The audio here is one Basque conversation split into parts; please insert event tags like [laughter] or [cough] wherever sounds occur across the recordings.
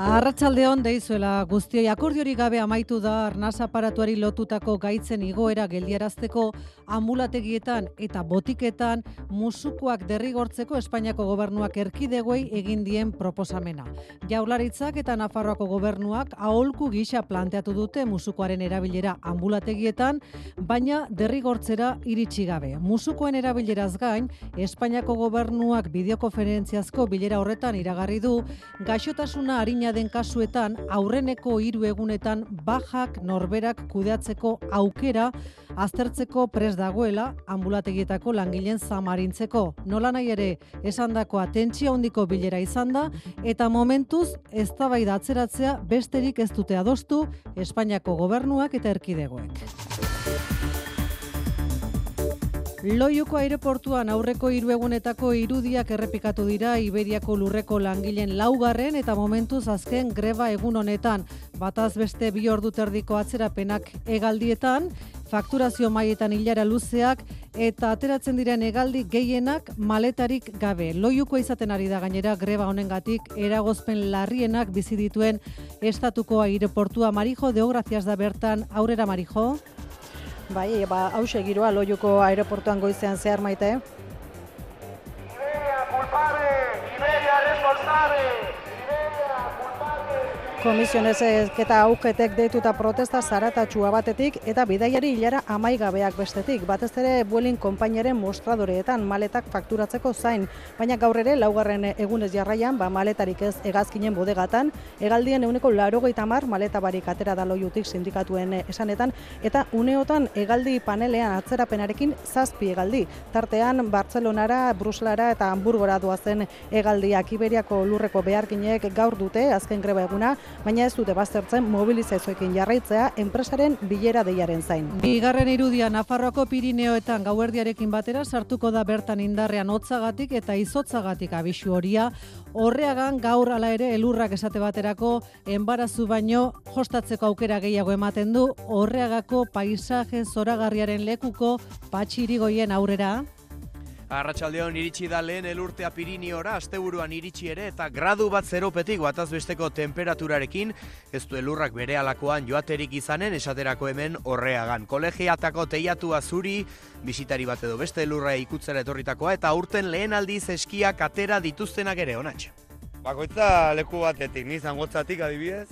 Arratsaldeon deizuela guztioi akordiorik gabe amaitu da arnaz aparatuari lotutako gaitzen igoera geldiarazteko ambulategietan eta botiketan musukoak derrigortzeko Espainiako gobernuak erkidegoei egin dien proposamena. Jaularitzak eta Nafarroako gobernuak aholku gisa planteatu dute musukoaren erabilera ambulategietan, baina derrigortzera iritsi gabe. Musukoen erabileraz gain, Espainiako gobernuak bideokonferentziazko bilera horretan iragarri du gaixotasuna den kasuetan aurreneko hiru egunetan bajak norberak kudeatzeko aukera aztertzeko pres dagoela ambulategietako langileen zamarintzeko. Nola nahi ere esandakoa tentsio handiko bilera izan da eta momentuz eztabaida atzeratzea besterik ez dute adostu Espainiako gobernuak eta erkidegoek. Loiuko aireportuan aurreko hiru egunetako irudiak errepikatu dira Iberiako lurreko langileen laugarren eta momentuz azken greba egun honetan. Bataz beste bi ordu terdiko atzerapenak egaldietan, fakturazio maietan hilara luzeak eta ateratzen diren hegaldi gehienak maletarik gabe. Loiuko izaten ari da gainera greba honengatik eragozpen larrienak bizi dituen estatuko aireportua Marijo Deograziaz da bertan aurrera Marijo. Bai, ba, hause giroa loiuko aeroportuan goizean zehar maite. Iberia culpable, Iberia responsable. Komisionez eta auketek deituta protesta zaratatxua batetik eta bidaiari hilara amaigabeak bestetik. Batez ere buelin konpaineren mostradoreetan maletak fakturatzeko zain. Baina gaur ere laugarren egunez jarraian, ba, maletarik ez egazkinen bodegatan, egaldien euneko larogeita mar maleta barik atera da loiutik sindikatuen esanetan, eta uneotan hegaldi panelean atzerapenarekin zazpi hegaldi. Tartean Bartzelonara, Bruselara eta Hamburgora doazen hegaldiak Iberiako lurreko beharginek gaur dute azken greba eguna, baina ez dute baztertzen mobilizazioekin jarraitzea enpresaren bilera deiaren zain. Bigarren irudia Nafarroako Pirineoetan gauerdiarekin batera sartuko da bertan indarrean hotzagatik eta izotzagatik abisu horia. Horreagan gaur hala ere elurrak esate baterako enbarazu baino jostatzeko aukera gehiago ematen du. Horreagako paisaje zoragarriaren lekuko patxirigoien aurrera. Arratsaldeon iritsi da lehen elurtea Piriniora, asteburuan iritsi ere eta gradu bat zeropetik bataz besteko temperaturarekin, ez du elurrak bere alakoan joaterik izanen esaterako hemen horreagan. Kolegiatako teiatua zuri, bisitari bat edo beste elurra ikutzera etorritakoa eta urten lehen aldiz eskiak atera dituztenak ere onatxe. Bakoitza leku batetik, ni zangotzatik adibidez.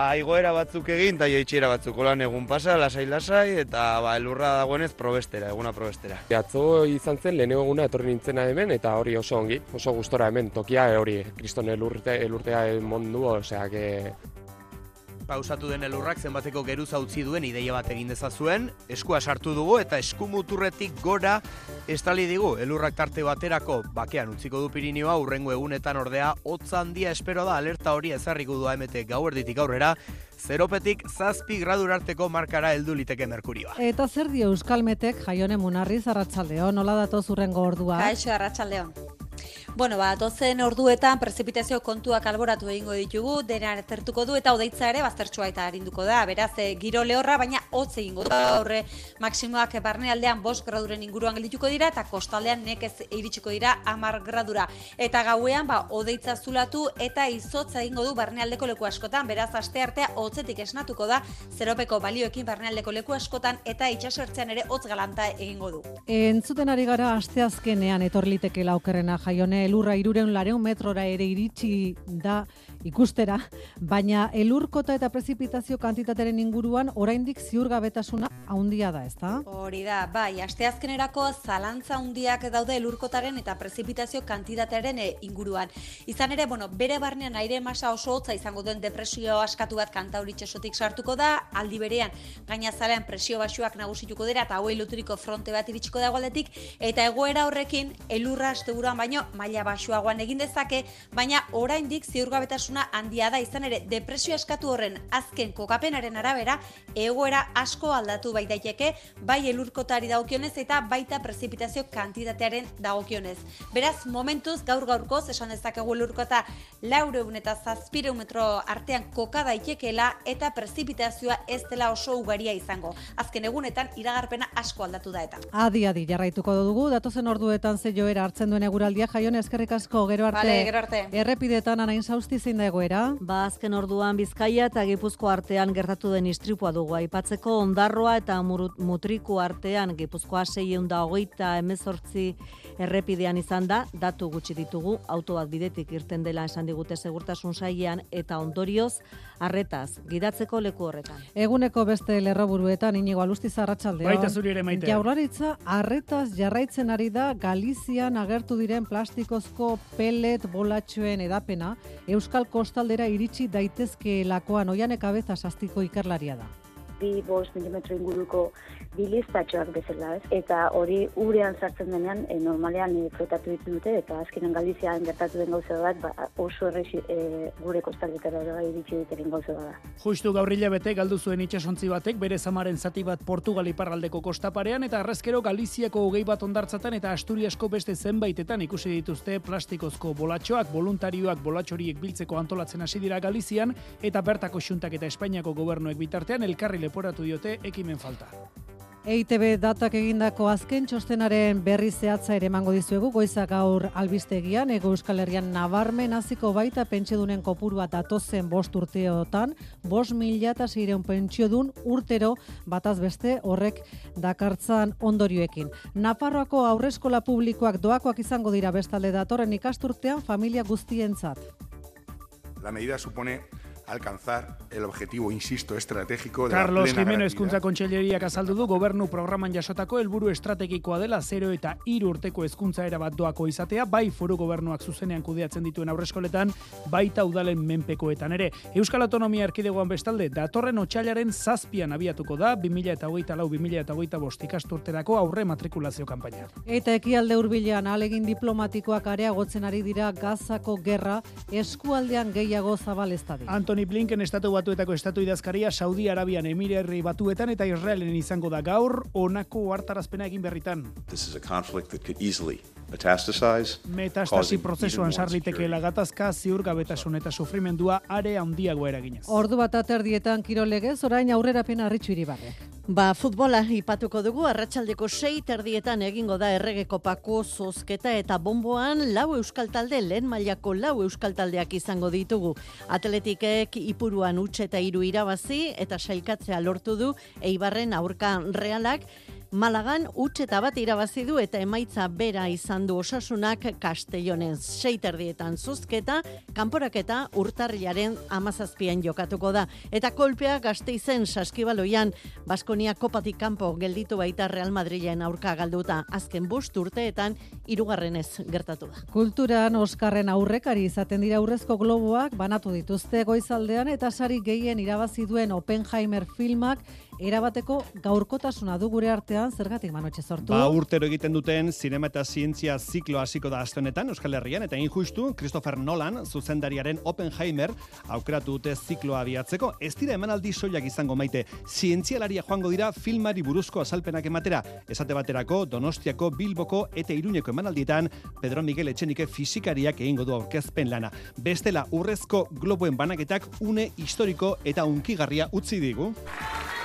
Ba, igoera batzuk egin eta jaitxiera batzuk lan egun pasa, lasai-lasai, eta ba, elurra dagoenez probestera, eguna probestera. Atzo izan zen lehenengo eguna etorri nintzena hemen eta hori oso ongi, oso gustora hemen tokia hori kriston elurte, elurtea mondu, osea, que Pausatu den elurrak zenbateko geruza utzi duen ideia bat egin dezazuen, eskua sartu dugu eta eskumuturretik gora estali digu elurrak tarte baterako bakean utziko du Pirinioa urrengo egunetan ordea hotz handia espero da alerta hori ezarriko du AMT gauerditik aurrera zeropetik zazpi gradur arteko markara heldu liteke merkurioa. Eta zer dio Euskalmetek jaione munarriz arratsaldeo, nola datoz urrengo ordua? Kaixo, arratsaldeon. Bueno, ba, dozen orduetan prezipitazio kontuak alboratu egingo ditugu, dena etertuko du eta odeitza ere baztertsua eta harinduko da. Beraz, e, giro lehorra, baina hotz egingo du. Horre, maksimoak barnealdean 5 graduren inguruan geldituko dira eta kostaldean nekez iritsiko dira 10 gradura. Eta gauean, ba, odeitza zulatu eta izotza egingo du barnealdeko leku askotan. Beraz, aste artea hotzetik esnatuko da, zeropeko balioekin barnealdeko leku askotan eta itxasortzean ere hotz galanta egingo du. Entzuten ari gara asteazkenean etorliteke laukerrena jaione elurra irureun lareun metrora ere iritsi da ikustera, baina elurkota eta prezipitazio kantitateren inguruan oraindik ziurgabetasuna handia da, ezta? Hori da, bai, asteazkenerako zalantza handiak daude elurkotaren eta prezipitazio kantitatearen e, inguruan. Izan ere, bueno, bere barnean aire masa oso hotza izango duen depresio askatu bat kantauritxesotik sartuko da, aldi berean gainazalean presio basuak nagusituko dira eta hauei loturiko fronte bat iritsiko da egualdetik, eta egoera horrekin elurra asteburuan baino maila basuagoan egin dezake, baina oraindik ziurgabetasuna probabilitasuna handia da izan ere depresio eskatu horren azken kokapenaren arabera egoera asko aldatu bai daiteke bai elurkotari dagokionez eta baita prezipitazio kantitatearen dagokionez. Beraz, momentuz gaur gaurkoz esan dezakegu elurkota laureun eta zazpireun metro artean koka daitekeela eta prezipitazioa ez dela oso ugaria izango. Azken egunetan iragarpena asko aldatu da eta. Adi, adi, jarraituko dugu, datozen orduetan ze joera hartzen duen eguraldia, jaion eskerrik asko, gero arte. Vale, gero arte. Errepidetan anain zauzti zein da egoera. Ba, azken orduan Bizkaia eta Gipuzko artean gertatu den istripua dugu. Aipatzeko ondarroa eta Murut- mutriku artean Gipuzkoa 628 emezortzi errepidean izan da, datu gutxi ditugu, auto bat bidetik irten dela esan digute segurtasun sailean eta ondorioz arretaz, gidatzeko leku horretan. Eguneko beste lerroburuetan inigo alusti zarratxaldeon. Baita zuri ere, Maite. Jaurlaritza arretaz jarraitzen ari da Galizian agertu diren plastikozko pellet bolatxoen edapena Euskal Kostaldera iritsi daitezkeelakoan oianek abeza sastiko ikerlaria da. Bi bost milimetro inguruko biliztatxoak bezala, ez? Eta hori urean sartzen denean, e, normalean e, flotatu ditu dute, eta azkenen Galizian gertatu den gauza bat, ba, oso errexi e, gure kostaldetara da iritsi duteren gauza da. Justu gaurrila bete galdu zuen itsasontzi batek bere zamaren zati bat Portugal iparraldeko kostaparean eta arrezkero Galiziako hogei bat ondartzatan eta Asturiasko beste zenbaitetan ikusi dituzte plastikozko bolatxoak, voluntarioak bolatxoriek biltzeko antolatzen hasi dira Galizian eta bertako xuntak eta Espainiako gobernuek bitartean elkarri leporatu diote ekimen falta. EITB datak egindako azken txostenaren berri zehatza ere emango dizuegu goiza gaur albistegian ego Euskal Herrian nabarmen hasiko baita pentsiodunen kopurua datozen bost urteotan, bost mila eta zireun pentsiodun urtero bataz beste horrek dakartzan ondorioekin. Nafarroako aurreskola publikoak doakoak izango dira bestalde datorren ikasturtean familia guztientzat. La medida supone alcanzar el objetivo, insisto, estratégico de la Carlos plena Jimeno hezkuntza kontseileriak azaldu du gobernu programan jasotako helburu estrategikoa dela 0 eta 3 urteko hezkuntza era bat doako izatea, bai foru gobernuak zuzenean kudeatzen dituen aurreskoletan, baita udalen menpekoetan ere. Euskal Autonomia Erkidegoan bestalde, datorren otxailaren zazpian abiatuko da 2008 lau 2008 ikasturterako aurre matrikulazio kanpaina. Eta ekialde hurbilean alegin diplomatikoak areagotzen ari dira Gazako gerra eskualdean gehiago zabal ez dadin. Anthony Blinken estatu batuetako estatu idazkaria Saudi Arabian Emirerri batuetan eta Israelen izango da gaur onako hartarazpena egin berritan. This is a conflict that could easily metastasize. Metastasi prozesuan sarlitekeela gatazka, ziurgabetasun eta sufrimendua are handiago eraginez. Ordu bat aterdietan kirolegez, orain aurrerapena arritxu iribarre. Ba, futbola ipatuko dugu, arratsaldeko sei terdietan egingo da erregeko pako zozketa eta bomboan lau euskal talde, lehen mailako lau euskal taldeak izango ditugu. Atletikek ipuruan utxe eta hiru irabazi eta sailkatzea lortu du Eibarren aurka realak, Malagan utxe eta bat irabazi du eta emaitza bera izan du osasunak Castellonen seiterdietan zuzketa, kanporaketa urtarrilaren amazazpien jokatuko da. Eta kolpea gazteizen saskibaloian Baskonia kopatik kanpo gelditu baita Real Madrilen aurka galduta azken bost urteetan hirugarrenez gertatu da. Kulturan Oskarren aurrekari izaten dira aurrezko globoak banatu dituzte goizaldean eta sari gehien irabazi duen Oppenheimer filmak erabateko gaurkotasuna du gure artean zergatik manotxe sortu. Ba, urtero egiten duten zinema eta zientzia ziklo hasiko da aste honetan Euskal Herrian eta injustu Christopher Nolan zuzendariaren Oppenheimer aukeratu dute zikloa abiatzeko. Ez dira emanaldi soilak izango maite. Zientzialaria joango dira filmari buruzko azalpenak ematera. Esate baterako Donostiako, Bilboko eta Iruñeko emanaldietan Pedro Miguel Etxenike fisikariak egingo du aurkezpen lana. Bestela urrezko globoen banaketak une historiko eta unkigarria utzi digu.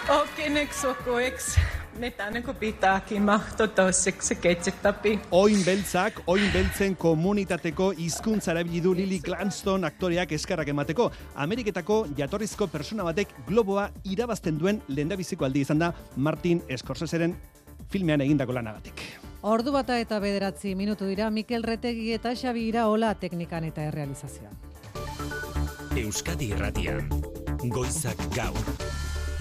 Oikein sokoiksi. Metänekö pitääkin mahto toiseksi ketsettapi. Oin beltzak, oin beltzen komunitateko hizkuntza erabili du Lily Gladstone aktoreak eskarrak emateko. Ameriketako jatorrizko persona batek globoa irabazten duen lehendabiziko aldi izan da Martin Scorseseren filmean egindako lanagatik. Ordu bata eta bederatzi minutu dira Mikel Retegi eta Xabi Iraola teknikan eta errealizazioan. Euskadi Irratian. Goizak gaur.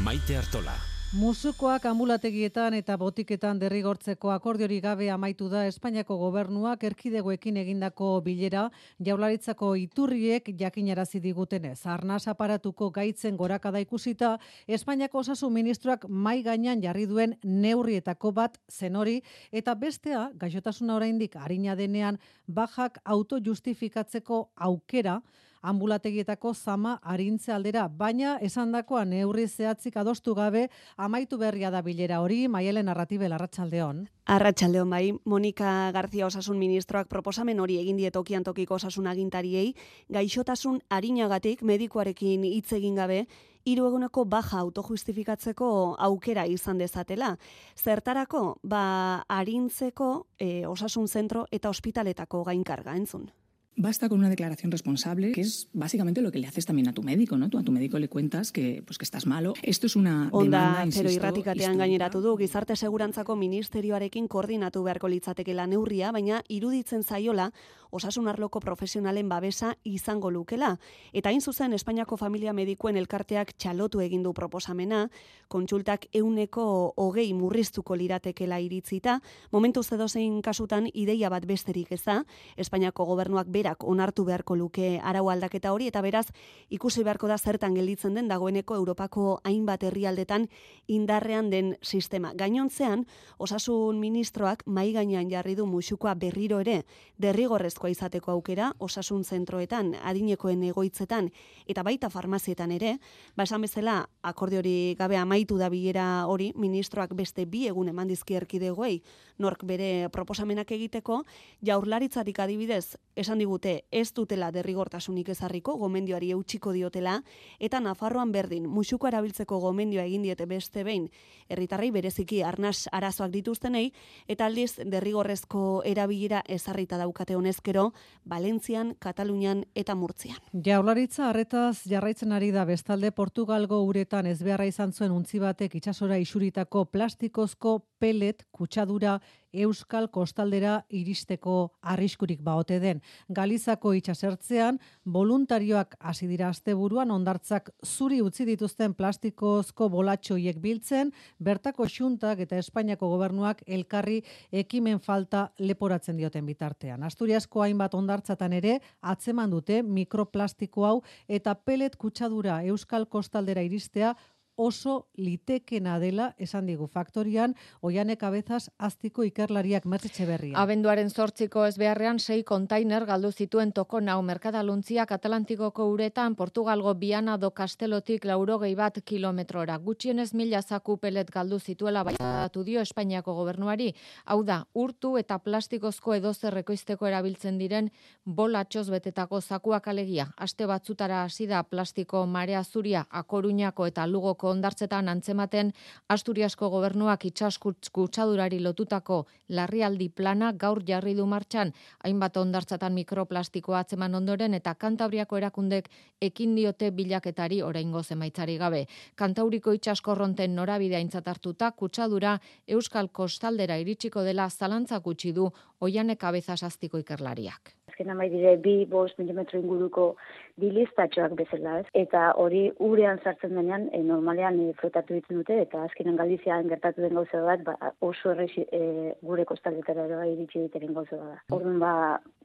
Maite Artola. Musukoak ambulategietan eta botiketan derrigortzeko akordiori gabe amaitu da Espainiako gobernuak erkidegoekin egindako bilera jaularitzako iturriek jakinarazi digutenez. Arnaz aparatuko gaitzen gorakada ikusita, Espainiako osasun ministroak mai gainean jarri duen neurrietako bat zenori eta bestea gaixotasuna oraindik harina denean bajak autojustifikatzeko aukera ambulategietako zama arintze aldera, baina esandakoa neurri zehatzik adostu gabe amaitu berria da bilera hori, Maialen Arratibel Arratsaldeon. Arratsaldeon bai, Monika Garzia Osasun Ministroak proposamen hori egin die tokian tokiko osasun agintariei, gaixotasun arinagatik medikuarekin hitz egin gabe hiru eguneko baja autojustifikatzeko aukera izan dezatela. Zertarako, ba arintzeko e, osasun zentro eta ospitaletako gainkarga entzun. Basta con una declaración responsable, que es básicamente lo que le haces también a tu médico, ¿no? Tú a tu médico le cuentas que, pues, que estás malo. Esto es una Onda, demanda, insisto, pero irratikatean gaineratu du, gizarte segurantzako ministerioarekin koordinatu beharko litzatekela neurria, baina iruditzen zaiola, osasun arloko profesionalen babesa izango lukela. Eta hain zuzen, Espainiako familia medikuen elkarteak txalotu egin du proposamena, kontsultak euneko hogei murriztuko liratekela iritzita, momentu zedozein kasutan ideia bat besterik ez da, Espainiako gobernuak berak onartu beharko luke arau aldaketa hori, eta beraz, ikusi beharko da zertan gelditzen den dagoeneko Europako hainbat herrialdetan indarrean den sistema. Gainontzean, osasun ministroak mai gainean jarri du musukoa berriro ere derrigorrezkoa izateko aukera osasun zentroetan, adinekoen egoitzetan eta baita farmazietan ere, ba esan bezala akordio hori gabe amaitu da bilera hori ministroak beste bi egun eman dizki erkidegoei nork bere proposamenak egiteko, jaurlaritzatik adibidez esan digute ez dutela derrigortasunik ezarriko, gomendioari eutxiko diotela, eta Nafarroan berdin, musuko erabiltzeko gomendioa egin diete beste behin, herritarrei bereziki arnas arazoak dituztenei, eta aldiz derrigorrezko erabilera ezarrita daukate honezkero, Valentzian, Katalunian eta Murtzian. Jaurlaritza harretaz jarraitzen ari da bestalde Portugalgo uretan ez beharra izan zuen untzi batek itsasora isuritako plastikozko pelet kutsadura Euskal kostaldera iristeko arriskurik baote den. Galizako itsasertzean voluntarioak hasi dira asteburuan ondartzak zuri utzi dituzten plastikozko bolatxoiek biltzen, bertako xuntak eta Espainiako gobernuak elkarri ekimen falta leporatzen dioten bitartean. Asturiasko hainbat ondartzatan ere atzeman dute mikroplastiko hau eta pelet kutsadura Euskal kostaldera iristea oso litekena dela esan digu faktorian oianek abezaz aztiko ikerlariak mertzetxe berria. Abenduaren zortziko ez beharrean sei kontainer galdu zituen toko nau merkadaluntziak Atlantikoko uretan Portugalgo Biana do Castelotik laurogei bat kilometrora. Gutxienez mila zaku pelet galdu zituela baitatu dio Espainiako gobernuari. Hau da, urtu eta plastikozko edozer ekoizteko erabiltzen diren bolatxoz betetako zakuak alegia. Aste batzutara hasi da plastiko marea zuria akoruñako eta lugoko ondartzetan antzematen Asturiasko gobernuak itxaskutz kutsadurari lotutako larrialdi plana gaur jarri du martxan, hainbat ondartzatan mikroplastikoa atzeman ondoren eta Kantabriako erakundek ekin diote bilaketari oraingo zemaitzari gabe. Kantauriko itxaskorronten norabidea aintzat hartuta kutsadura Euskal Kostaldera iritsiko dela zalantza gutxi du oianek abezaz aztiko ikerlariak. Azkenan bai dire bi bost milimetro inguruko bilistatxoak bezala, ez? Eta hori urean sartzen denean, e, normalean e, flotatu ditzen dute, eta azkenan Galizian gertatu den gauza bat, ba, oso errexi e, gure kostaldetara ere bai iritsi diteren gauza bat da. Orduan ba,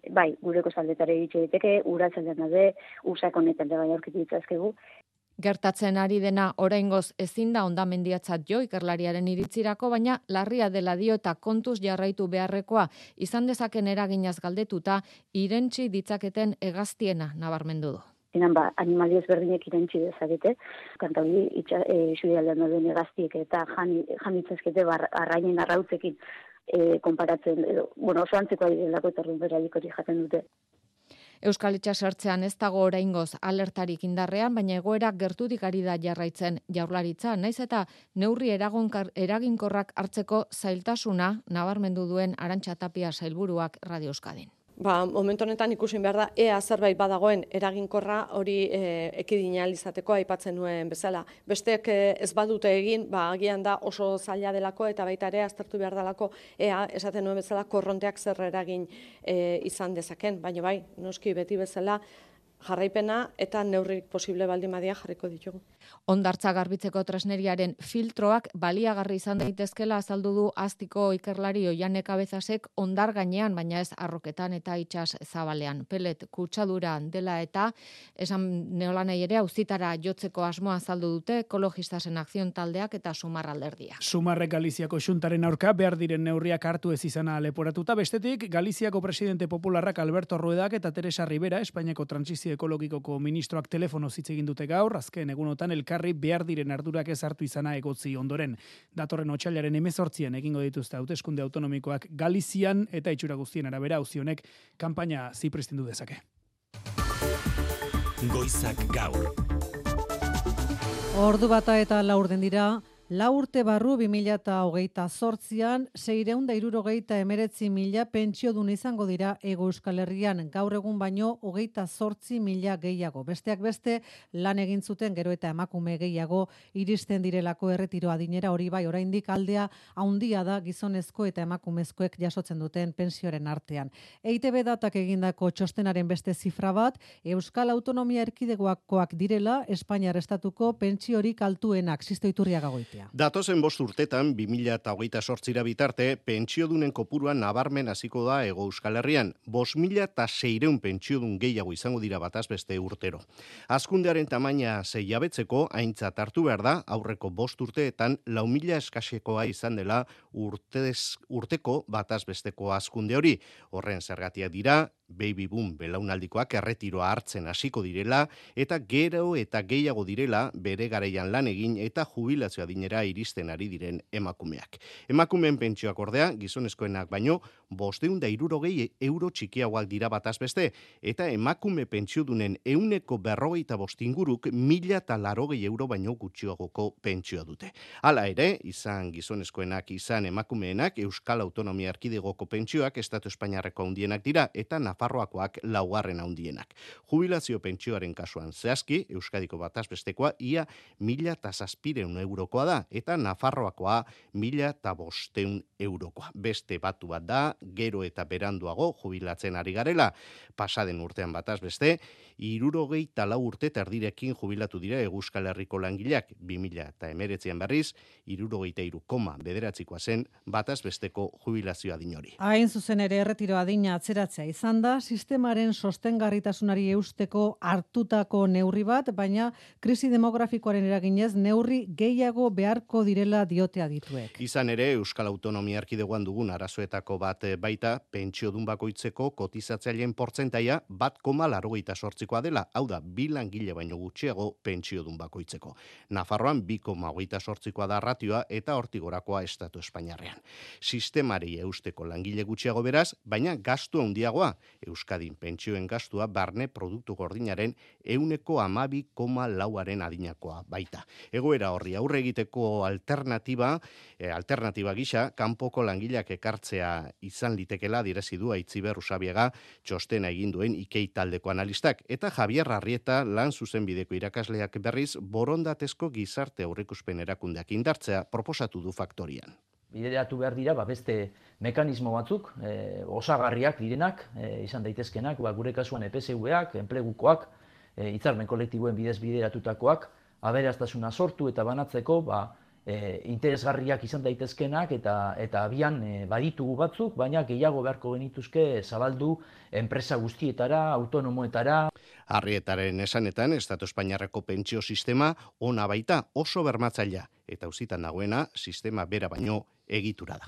bai, gure kostaldetara iritsi diteke, uratzen daude, usak honetan ere bai aurkitu ditzazkegu, Gertatzen ari dena oraingoz ezin da ondamendiatzat jo ikerlariaren iritzirako, baina larria dela dio eta kontuz jarraitu beharrekoa izan dezaken eraginaz galdetuta irentsi ditzaketen hegaztiena nabarmendu du. Zinan, ba, animali ezberdinek irentzi dezakete, kanta hori itxa, e, dauden egaztiek eta jan, jan ditzazkete bar, arrainen arrautzekin e, konparatzen, edo, bueno, oso antzeko ari delako eta hori jaten dute. Euskal Itxasertzean ez dago oraingoz alertarik indarrean, baina egoera gertutik ari da jarraitzen jaurlaritza, naiz eta neurri eraginkorrak hartzeko zailtasuna nabarmendu duen Arantxa Tapia sailburuak Radio Euskadin. Ba, momentu honetan ikusin behar da, ea zerbait badagoen eraginkorra hori e, ekidina izateko aipatzen nuen bezala. Besteek e, ez badute egin, ba, agian da oso zaila delako eta baita ere aztertu behar delako, ea esaten nuen bezala korronteak zer eragin e, izan dezaken. Baina bai, noski beti bezala, jarraipena eta neurrik posible baldin badia jarriko ditugu. Ondartza garbitzeko tresneriaren filtroak baliagarri izan daitezkela azaldu du aztiko ikerlari oianek abezasek ondar gainean, baina ez arroketan eta itxas zabalean. Pelet kutsaduran dela eta esan neolanei ere auzitara jotzeko asmoa azaldu dute ekologistasen akzion taldeak eta sumar alderdia. Sumarrek Galiziako xuntaren aurka behar diren neurriak hartu ez izana leporatuta. Bestetik, Galiziako presidente popularrak Alberto Ruedak eta Teresa Rivera, Espainiako transizio Ekologikoko ministroak telefono hitz egin dute gaur, azken egunotan elkarri behar diren ardurak ez hartu izana egotzi ondoren. Datorren otxailaren emezortzien egingo dituzte hauteskunde autonomikoak Galizian eta itxura guztien arabera auzionek kanpaina zipristindu dezake. Goizak gaur. Ordu bata eta laurden dira, La urte barru 2008 zortzian, seireunda irurogeita emeretzi mila pentsio dun izango dira ego euskal herrian, gaur egun baino hogeita zortzi mila gehiago. Besteak beste, lan egin zuten gero eta emakume gehiago iristen direlako erretiro adinera hori bai oraindik aldea haundia da gizonezko eta emakumezkoek jasotzen duten pensioren artean. EITB datak egindako txostenaren beste zifra bat, Euskal Autonomia Erkidegoakoak direla, Espainiar Estatuko pentsiorik altuenak, zistoiturria gagoitea. Datozen bost urtetan, 2008 sortzira bitarte, pentsiodunen kopuruan nabarmen hasiko da ego euskal herrian. Bos mila eta seireun pentsiodun gehiago izango dira bataz beste urtero. Azkundearen tamaina zeiabetzeko, aintzat hartu behar da, aurreko bost urteetan, lau mila eskasekoa izan dela urtez, urteko bataz besteko azkunde hori. Horren zergatia dira, baby boom belaunaldikoak erretiroa hartzen hasiko direla eta gero eta gehiago direla bere garaian lan egin eta jubilazioa dinera iristen ari diren emakumeak. Emakumeen pentsioak ordea, gizonezkoenak baino, bosteun da irurogei euro txikiagoak dira bataz beste, eta emakume pentsiodunen euneko berrogeita bostinguruk mila eta larogei euro baino gutxiagoko pentsioa dute. Hala ere, izan gizonezkoenak, izan emakumeenak, Euskal Autonomia Arkidegoko pentsioak Estatu Espainiarreko handienak dira, eta Nafarroakoak laugarren handienak. Jubilazio pentsioaren kasuan zehazki, Euskadiko bataz bestekoa, ia mila eta zazpireun eurokoa da, eta Nafarroakoa mila eta bosteun eurokoa. Beste batu bat da, gero eta beranduago jubilatzen ari garela, pasaden urtean bataz beste, irurogei talau urte tardirekin jubilatu dira Euskal Herriko langileak, 2000 eta emeretzean berriz, irurogeita iru koma bederatzikoa zen, bataz besteko jubilazioa dinori. Hain zuzen ere erretiro adina atzeratzea izan da, sistemaren sostengarritasunari eusteko hartutako neurri bat, baina krisi demografikoaren eraginez neurri gehiago beharko direla diotea dituek. Izan ere, Euskal Autonomia Erkidegoan dugun arazoetako bat eh, baita, pentsio dun bakoitzeko kotizatzaileen portzentaia bat koma larogeita sortzikoa dela, hau da, bi langile baino gutxiago pentsio dun bakoitzeko. Nafarroan bi koma hogeita sortzikoa da ratioa eta hortigorakoa Estatu Espainiarrean. Sistemari eusteko langile gutxiago beraz, baina gastu handiagoa, Euskadin pentsioen gastua barne produktu gordinaren euneko amabi koma lauaren adinakoa baita. Egoera horri aurre egiteko alternatiba, e, alternatiba gisa, kanpoko langileak ekartzea izan litekela direzi du Aitziber Usabiega txostena egin duen Ikei taldeko analistak eta Javier Arrieta lan zuzenbideko irakasleak berriz borondatezko gizarte aurreikuspen erakundeak indartzea proposatu du faktorian. Bideratu behar dira ba, beste mekanismo batzuk, e, osagarriak direnak, e, izan daitezkenak, ba, gure kasuan EPSV-ak, enplegukoak, e, hitzarmen kolektiboen bidez bideratutakoak, aberaztasuna sortu eta banatzeko ba, e, interesgarriak izan daitezkenak eta eta abian e, baditugu batzuk, baina gehiago beharko genituzke zabaldu enpresa guztietara, autonomoetara. Arrietaren esanetan, Estatu Espainiarreko pentsio sistema ona baita oso bermatzailea eta uzitan dagoena sistema bera baino egitura da.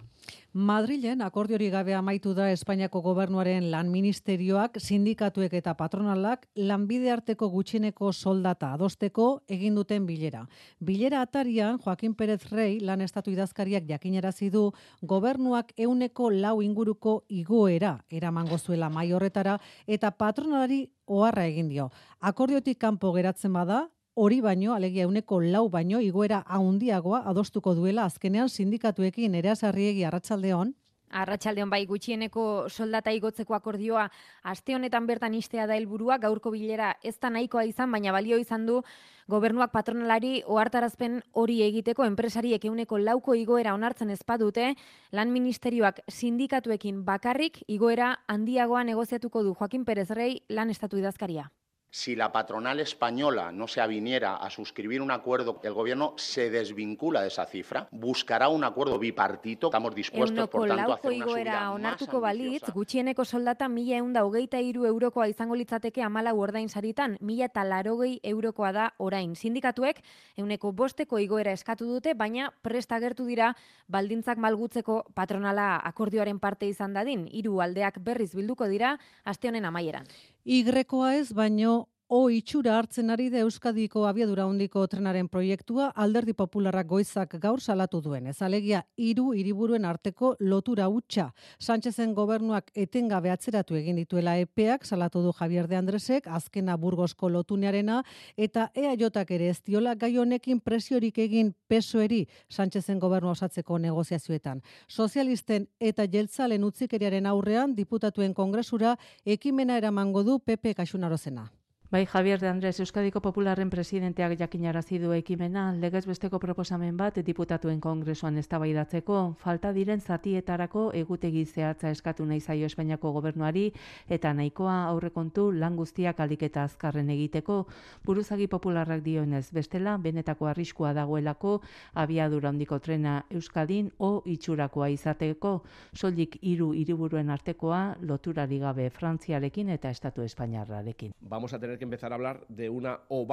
Madrilen akordiori gabe amaitu da Espainiako gobernuaren lan ministerioak, sindikatuek eta patronalak lanbide arteko gutxineko soldata adosteko egin duten bilera. Bilera atarian Joaquin Pérez Rey lan estatu idazkariak jakinarazi du gobernuak euneko lau inguruko igoera eramango zuela mai horretara eta patronalari oharra egin dio. Akordiotik kanpo geratzen bada, hori baino, alegia uneko lau baino, igoera haundiagoa adostuko duela azkenean sindikatuekin. Ere azarriegi arratsaldeon. Arratsaldeon bai gutxieneko soldata igotzeko akordioa aste honetan bertan istea da helburua. Gaurko bilera ez da nahikoa izan baina balio izan du gobernuak patronalari ohartarazpen hori egiteko. Enpresariek euneko lauko igoera onartzen ezpadute lan ministerioak sindikatuekin bakarrik igoera handiagoa negoziatuko du. Joaquin Perez Rey lan estatu idazkaria si la patronal española no se aviniera a suscribir un acuerdo, el gobierno se desvincula de esa cifra, buscará un acuerdo bipartito. Estamos dispuestos, por tanto, a hacer una subida onartuko balitz, gutxieneko soldata mila eunda hogeita iru eurokoa izango litzateke amala ordain saritan, mila eta larogei eurokoa da orain. Sindikatuek, euneko bosteko igoera eskatu dute, baina presta agertu dira baldintzak malgutzeko patronala akordioaren parte izan dadin. Hiru aldeak berriz bilduko dira, aste honen amaieran. Igrekoa ez, baino o itxura hartzen ari da Euskadiko abiadura hondiko trenaren proiektua alderdi popularrak goizak gaur salatu duen. Ez alegia, iru hiriburuen arteko lotura hutsa. Sánchezen gobernuak etengabe atzeratu egin dituela epeak, salatu du Javier de Andresek, azkena burgosko lotunearena, eta EAJak ere ez diola gai honekin presiorik egin pesoeri Sánchezen gobernu osatzeko negoziazioetan. Sozialisten eta jeltzalen utzikeriaren aurrean, diputatuen kongresura, ekimena eramango du Pepe Kaxunarozena. Bai, Javier de Andrés, Euskadiko Popularren presidenteak jakinarazi du ekimena, legez besteko proposamen bat diputatuen kongresuan eztabaidatzeko, falta diren zatietarako egutegi zehatza eskatu nahi zaio Espainiako gobernuari eta nahikoa aurrekontu lan guztiak aliketa azkarren egiteko, buruzagi popularrak dioenez, bestela benetako arriskua dagoelako abiadura handiko trena Euskadin o itxurakoa izateko, soilik hiru hiriburuen artekoa loturari gabe Frantziarekin eta Estatu Espainiarrarekin. Vamos a tener que empezar a hablar de una O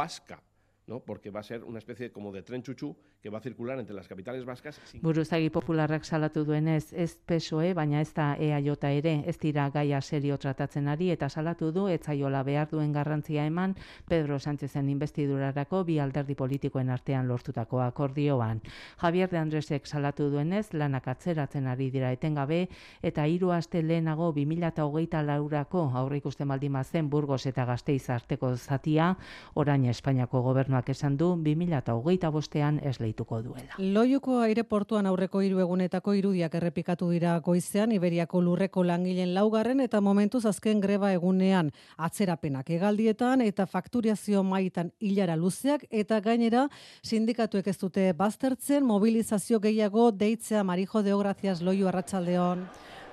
¿no? porque va a ser una especie como de tren chuchú que va a circular entre las capitales vascas. Buruzagi popularrak salatu duenez, ez PSOE, baina ez da EAJ ere, ez dira gaia serio tratatzen ari, eta salatu du, etzaiola behar duen garrantzia eman, Pedro Sánchezen investidurarako bi alderdi politikoen artean lortutako akordioan. Javier de Andresek salatu duenez, lanak atzeratzen ari dira etengabe, eta hiru aste lehenago 2008 laurako aurre ikusten baldima zen Burgos eta Gasteiz arteko zatia, orain Espainiako gobernuak esan du 2008 bostean ez jarraituko duela. Loiuko aireportuan aurreko hiru egunetako irudiak errepikatu dira goizean Iberiako lurreko langileen laugarren eta momentuz azken greba egunean atzerapenak egaldietan eta fakturiazio maitan hilara luzeak eta gainera sindikatuek ez dute baztertzen mobilizazio gehiago deitzea Marijo de Ogracias Loiu Arratsaldeon.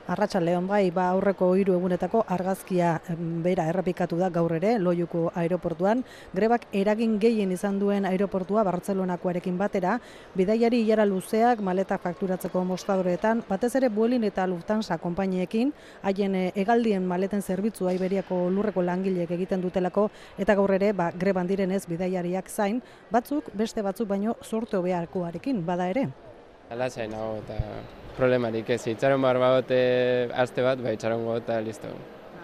Arratsa Leon bai, ba aurreko hiru egunetako argazkia bera errepikatu da gaur ere Loiuko aeroportuan. Grebak eragin gehien izan duen aeroportua Bartzelonakoarekin batera, bidaiari ilara luzeak maleta fakturatzeko mostadoretan, batez ere Vueling eta Lufthansa konpainiekin, haien eh, hegaldien maleten zerbitzua Iberiako lurreko langileek egiten dutelako eta gaur ere ba greban direnez bidaiariak zain, batzuk beste batzuk baino sorte hobeakoarekin bada ere. Ala zain eta problemarik ez, itxaron behar bagote aste bat, bai itxaron eta listo.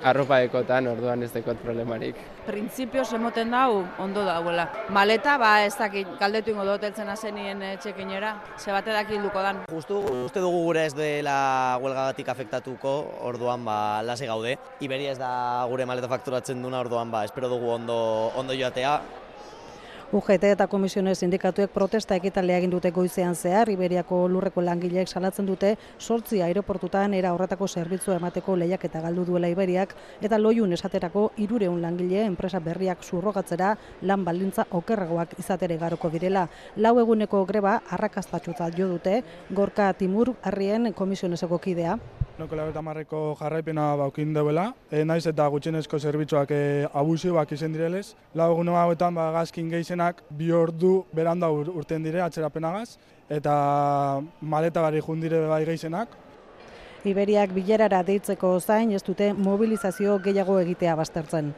Arropa ekotan, orduan ez dekot problemarik. Printzipio semoten dau, ondo dauela. Maleta, ba, ez dakit, galdetu ingo doteltzen azenien eh, txekinera, ze bate dakilduko dan. Justu, uste dugu gure ez dela huelgagatik afektatuko, orduan, ba, lase gaude. Iberia ez da gure maleta fakturatzen duna, orduan, ba, espero dugu ondo, ondo joatea. UGT eta komisiones sindikatuek protesta ekitalea egin dute goizean zehar, Iberiako lurreko langileek salatzen dute sortzi aeroportutan era horretako zerbitzu emateko lehiak eta galdu duela Iberiak, eta loiun esaterako irureun langile enpresa berriak zurrogatzera lan baldintza okerragoak izatere garoko direla. Lau eguneko greba arrakastatxuta jo dute, gorka timur harrien komisioneseko kidea. Noko eta marreko jarraipena baukin deuela, e, naiz eta gutxenezko zerbitzuak e, abusibak izen direlez. Lau egun hauetan ba, gazkin geizenak bi ordu beranda ur, urten dire atzerapenagaz, eta maleta bari jundire bai geizenak. Iberiak bilerara deitzeko zain ez dute mobilizazio gehiago egitea baztertzen.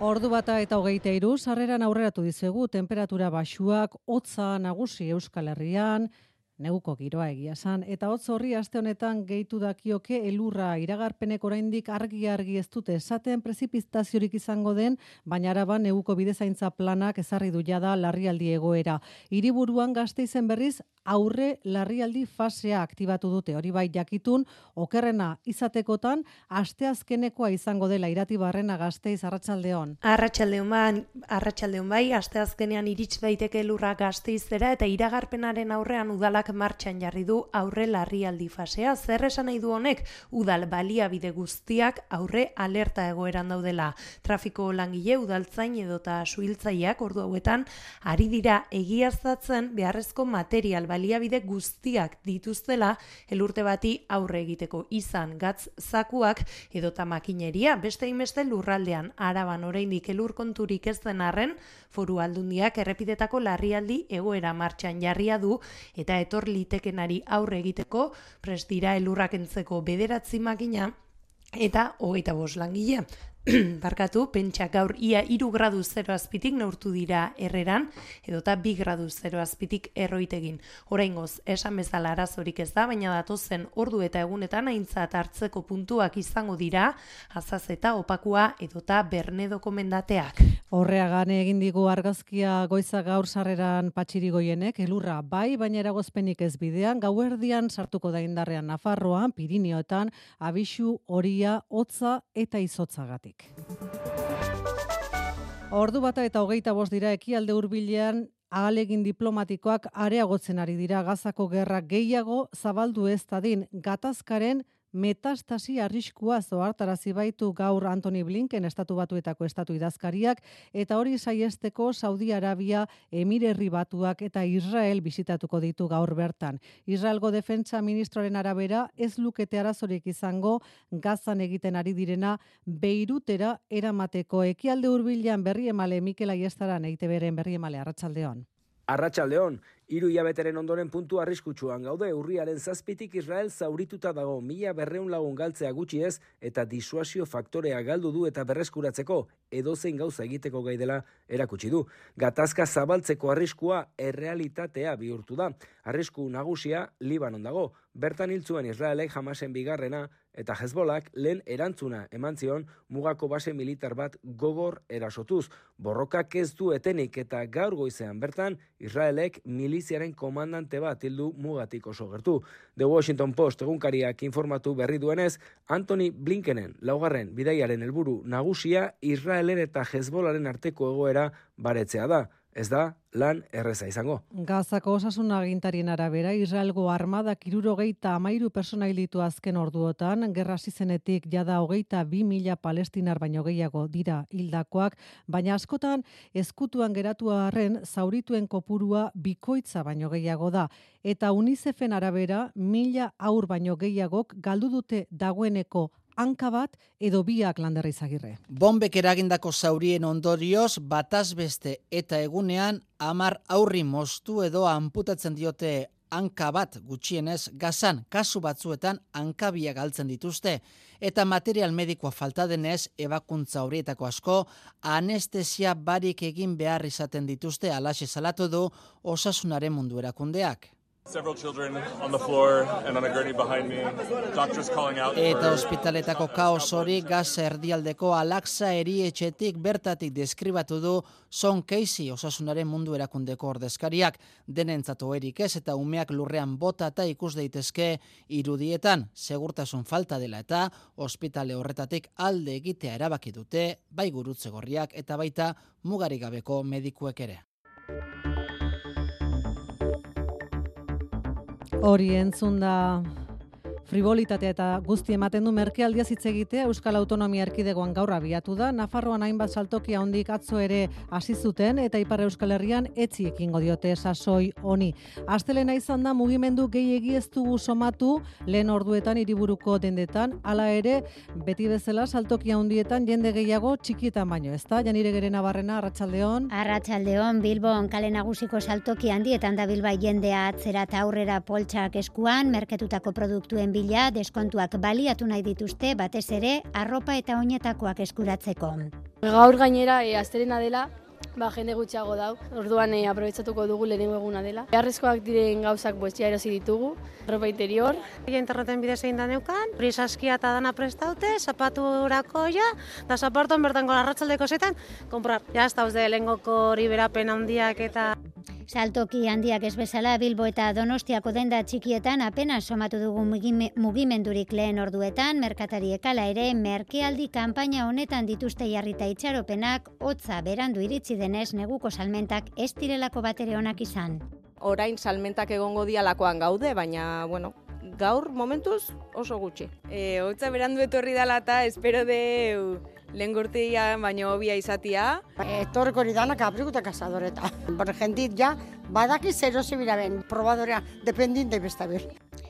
Ordu bata eta hogeita iru, sarreran aurreratu dizegu, temperatura basuak, hotza nagusi Euskal Herrian, neguko giroa egia san eta hotz horri aste honetan gehitu dakioke elurra. Iragarpenek oraindik argi argi ez dute esaten prezipitaziorik izango den baina araba neguko bidezaintza planak ezarri du jada larrialdi egoera. Hiriburuan izen berriz aurre larrialdi fasea aktibatu dute. Hori bai jakitun okerrena izatekotan asteazkenekoa izango dela irati barrena gazteiz arratsaldeon arratsaldeon bai arratsaldeon bai asteazkenean irits daiteke elurra gazteizera eta iragarpenaren aurrean udalak martxan jarri du aurre larrialdi fasea. Zer esan nahi du honek, udal baliabide guztiak aurre alerta egoeran daudela. Trafiko langile udaltzain edota suhiltzaileak ordu hauetan ari dira egiaztatzen beharrezko material baliabide guztiak dituztela elurte bati aurre egiteko izan gatz zakuak edota makineria beste inbeste lurraldean araban oraindik elur konturik ez den arren foru aldundiak errepidetako larrialdi egoera martxan jarria du eta etor etor litekenari aurre egiteko, prest dira elurrak entzeko bederatzi makina, eta hogeita bos langile. [clears throat] barkatu, pentsa gaur ia iru gradu zero azpitik neurtu dira erreran, edota bi gradu zero azpitik erroitegin. Horaingoz, esan bezala arazorik ez da, baina datozen ordu eta egunetan aintzat hartzeko puntuak izango dira, azaz eta opakua edota berne dokumendateak. Horreagan egin digu argazkia goiza gaur sarreran patxiri goienek, elurra bai, baina eragozpenik ez bidean, gauerdian sartuko da indarrean Nafarroan, Pirineoetan, abixu, horia, hotza eta izotzagatik. Ordu bata eta hogeita bost dira ekialde hurbilean ahalegin diplomatikoak areagotzen ari dira gazako gerra gehiago zabaldu ez dadin gatazkaren metastasi arriskua zoartarazi baitu gaur Anthony Blinken estatu batuetako estatu idazkariak eta hori saiesteko Saudi Arabia, Emirerri batuak eta Israel bisitatuko ditu gaur bertan. Israelgo defentsa ministroren arabera ez lukete arazorik izango gazan egiten ari direna Beirutera eramateko ekialde hurbilan berri emale Mikel Aiestaran eite beren berri emale arratsaldeon. Arratsaldeon, Hiru hilabeteren ondoren puntu arriskutsuan gaude urriaren zazpitik Israel zaurituta dago mila berreun lagun galtzea gutxi ez eta disuasio faktorea galdu du eta berreskuratzeko edozein gauza egiteko gai dela erakutsi du. Gatazka zabaltzeko arriskua errealitatea bihurtu da. Arrisku nagusia Libanon dago. Bertan hiltzuen Israelek jamasen bigarrena eta Hezbolak lehen erantzuna eman zion mugako base militar bat gogor erasotuz. Borrokak ez du etenik eta gaur goizean bertan Israelek miliziaren komandante bat hildu mugatik oso gertu. The Washington Post egunkariak informatu berri duenez, Anthony Blinkenen laugarren bidaiaren helburu nagusia Israelen eta Hezbolaren arteko egoera baretzea da ez da lan erreza izango. Gazako osasun agintarien arabera, Israelgo armada kiruro geita amairu personailitu azken orduotan, gerra zizenetik jada hogeita bi mila palestinar baino gehiago dira hildakoak, baina askotan ezkutuan geratu arren zaurituen kopurua bikoitza baino gehiago da. Eta UNICEFen arabera, mila aur baino gehiagok galdu dute dagoeneko hanka bat edo biak landerra izagirre. Bombek eragindako zaurien ondorioz, bataz beste eta egunean, amar aurri moztu edo amputatzen diote hanka bat gutxienez gazan kasu batzuetan hankabia galtzen dituzte eta material medikoa falta denez ebakuntza horietako asko anestesia barik egin behar izaten dituzte alaxe salatu du osasunaren mundu erakundeak. Several children on the floor and on a gurney behind me. Doctors calling out. Eta ospitaletako kaos hori gaz erdialdeko alaksa erietxetik bertatik deskribatu du Son Casey osasunaren mundu erakundeko ordezkariak denentzatu erik ez eta umeak lurrean bota eta ikus daitezke irudietan segurtasun falta dela eta ospitale horretatik alde egitea erabaki dute bai gurutze gorriak eta baita mugarigabeko medikuek ere. Hori entzun da frivolitatea eta guzti ematen du merkealdia hitz egitea Euskal Autonomia Erkidegoan gaur abiatu da. Nafarroan hainbat saltoki handik atzo ere hasi zuten eta Ipar Euskal Herrian etzi ekingo diote sasoi honi. Astelena izan da mugimendu gehiegi ez dugu somatu lehen orduetan hiriburuko dendetan, hala ere beti bezala saltoki handietan jende gehiago txikietan baino, ezta? Janire Gere Navarrena Arratsaldeon. Arratsaldeon Bilbon kale nagusiko saltoki handietan da Bilbai jendea atzera ta aurrera poltsak eskuan merketutako produktuen bila deskontuak baliatu nahi dituzte batez ere arropa eta oinetakoak eskuratzeko. Gaur gainera e, dela, ba, jende gutxiago dau, orduan e, aprobetsatuko dugu lehenengo eguna dela. Beharrezkoak diren gauzak boestia erosi ditugu, arropa interior. Ega interneten bidez egin da neukan, prisaskia eta dana prestaute, zapatu urako ja, da zapartuan bertan gola ratzaldeko zetan, komprar. Ja, ez da, lehengoko hori berapen handiak eta... Saltoki handiak ez bezala Bilbo eta Donostiako denda txikietan apenas somatu dugu mugimendurik lehen orduetan, merkatariek ala ere merkealdi kanpaina honetan dituzte jarrita itxaropenak, hotza berandu iritzi denez neguko salmentak ez direlako batere onak izan. Orain salmentak egongo dialakoan gaude, baina, bueno, gaur momentuz oso gutxi. E, hotza berandu etorri dela eta espero de lehen gurtia baino hobia izatia. Etorreko hori danak abrigu eta kasadoreta. Por jentit ja, Badaki zero zibira ben, probadorea, dependinte besta ber.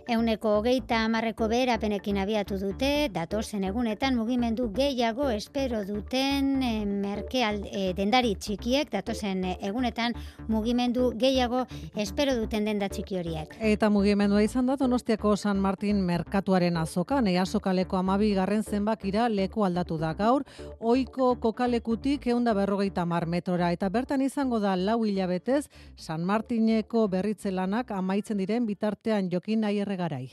Euneko hogeita amarreko beherapenekin abiatu dute, datozen egunetan mugimendu gehiago espero duten e, merkeal e, dendari txikiek, datozen egunetan mugimendu gehiago espero duten denda txiki horiek. Eta mugimendua izan da Donostiako San Martin merkatuaren azokan, ea sokaleko amabi garren zenbakira leku aldatu da gaur, oiko kokalekutik eunda berrogeita mar metrora, eta bertan izango da lau hilabetez San Martineko berritzelanak amaitzen diren bitartean jokin nahi garai.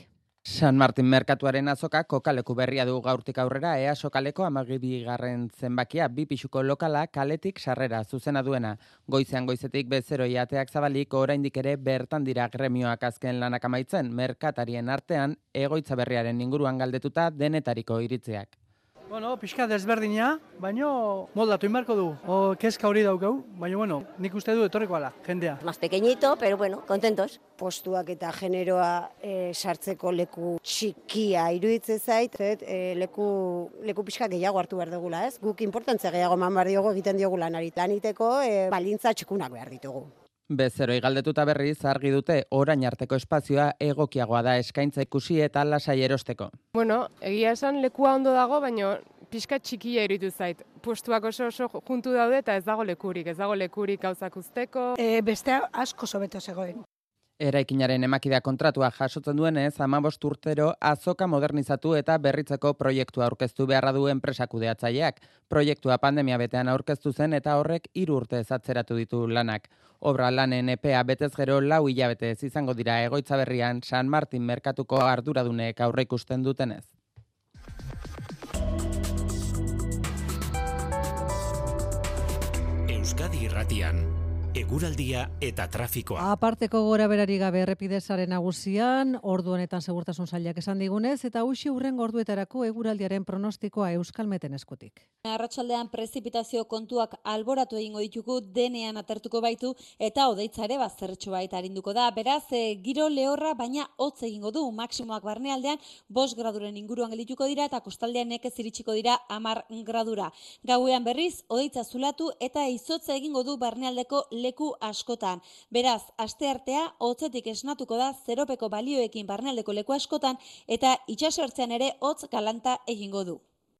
San Martin Merkatuaren azoka kokaleku berria du gaurtik aurrera ea sokaleko amagibi garren zenbakia bi pixuko lokala kaletik sarrera zuzena duena. Goizean goizetik bezero ateak zabalik oraindik ere bertan dira gremioak azken lanak amaitzen merkatarien artean egoitza berriaren inguruan galdetuta denetariko iritzeak. Bueno, pixka desberdina, baino moldatu inbarko du. O, kezka hori daukau, baina bueno, nik uste du etorriko ala, jendea. Mas pequeñito, pero bueno, contentos. Postuak eta generoa e, sartzeko leku txikia iruditze zait, zet, e, leku, leku pixka gehiago hartu behar dugula, ez? Guk importantzia gehiago man behar diogu egiten diogu lanari. Laniteko e, balintza txikunak behar ditugu. Bezeroi galdetuta berriz argi dute orain arteko espazioa egokiagoa da eskaintza ikusi eta lasai erosteko. Bueno, egia esan lekua ondo dago, baina pixka txikia iritu zait. Postuak oso oso juntu daude eta ez dago lekurik, ez dago lekurik gauzak usteko. E, beste asko sobeto zegoen. Eraikinaren emakidea kontratua jasotzen duenez, amabost urtero azoka modernizatu eta berritzeko proiektua aurkeztu beharra du enpresakudeatzaileak. Proiektua pandemia betean aurkeztu zen eta horrek hiru urte ezatzeratu ditu lanak. Obra lanen EPA betez gero lau hilabete izango dira egoitza berrian San Martin merkatuko arduradunek aurre ikusten dutenez. Euskadi Irratian eguraldia eta trafikoa. Aparteko gora berari gabe errepidezaren nagusian, ordu honetan segurtasun zailak esan digunez, eta usi urren gorduetarako eguraldiaren pronostikoa euskalmeten eskutik. Arratxaldean prezipitazio kontuak alboratu egingo ditugu denean atertuko baitu eta odeitzare bazertxo baita arinduko da. Beraz, e, giro lehorra baina hotz egingo du maksimoak barnealdean bos graduren inguruan geldituko dira eta kostaldean nekez iritsiko dira amar gradura. Gauean berriz, odeitza zulatu eta izotza egingo du barnealdeko leku askotan. Beraz, aste artea, hotzetik esnatuko da zeropeko balioekin barnealdeko leku askotan eta itxasertzean ere hotz galanta egingo du.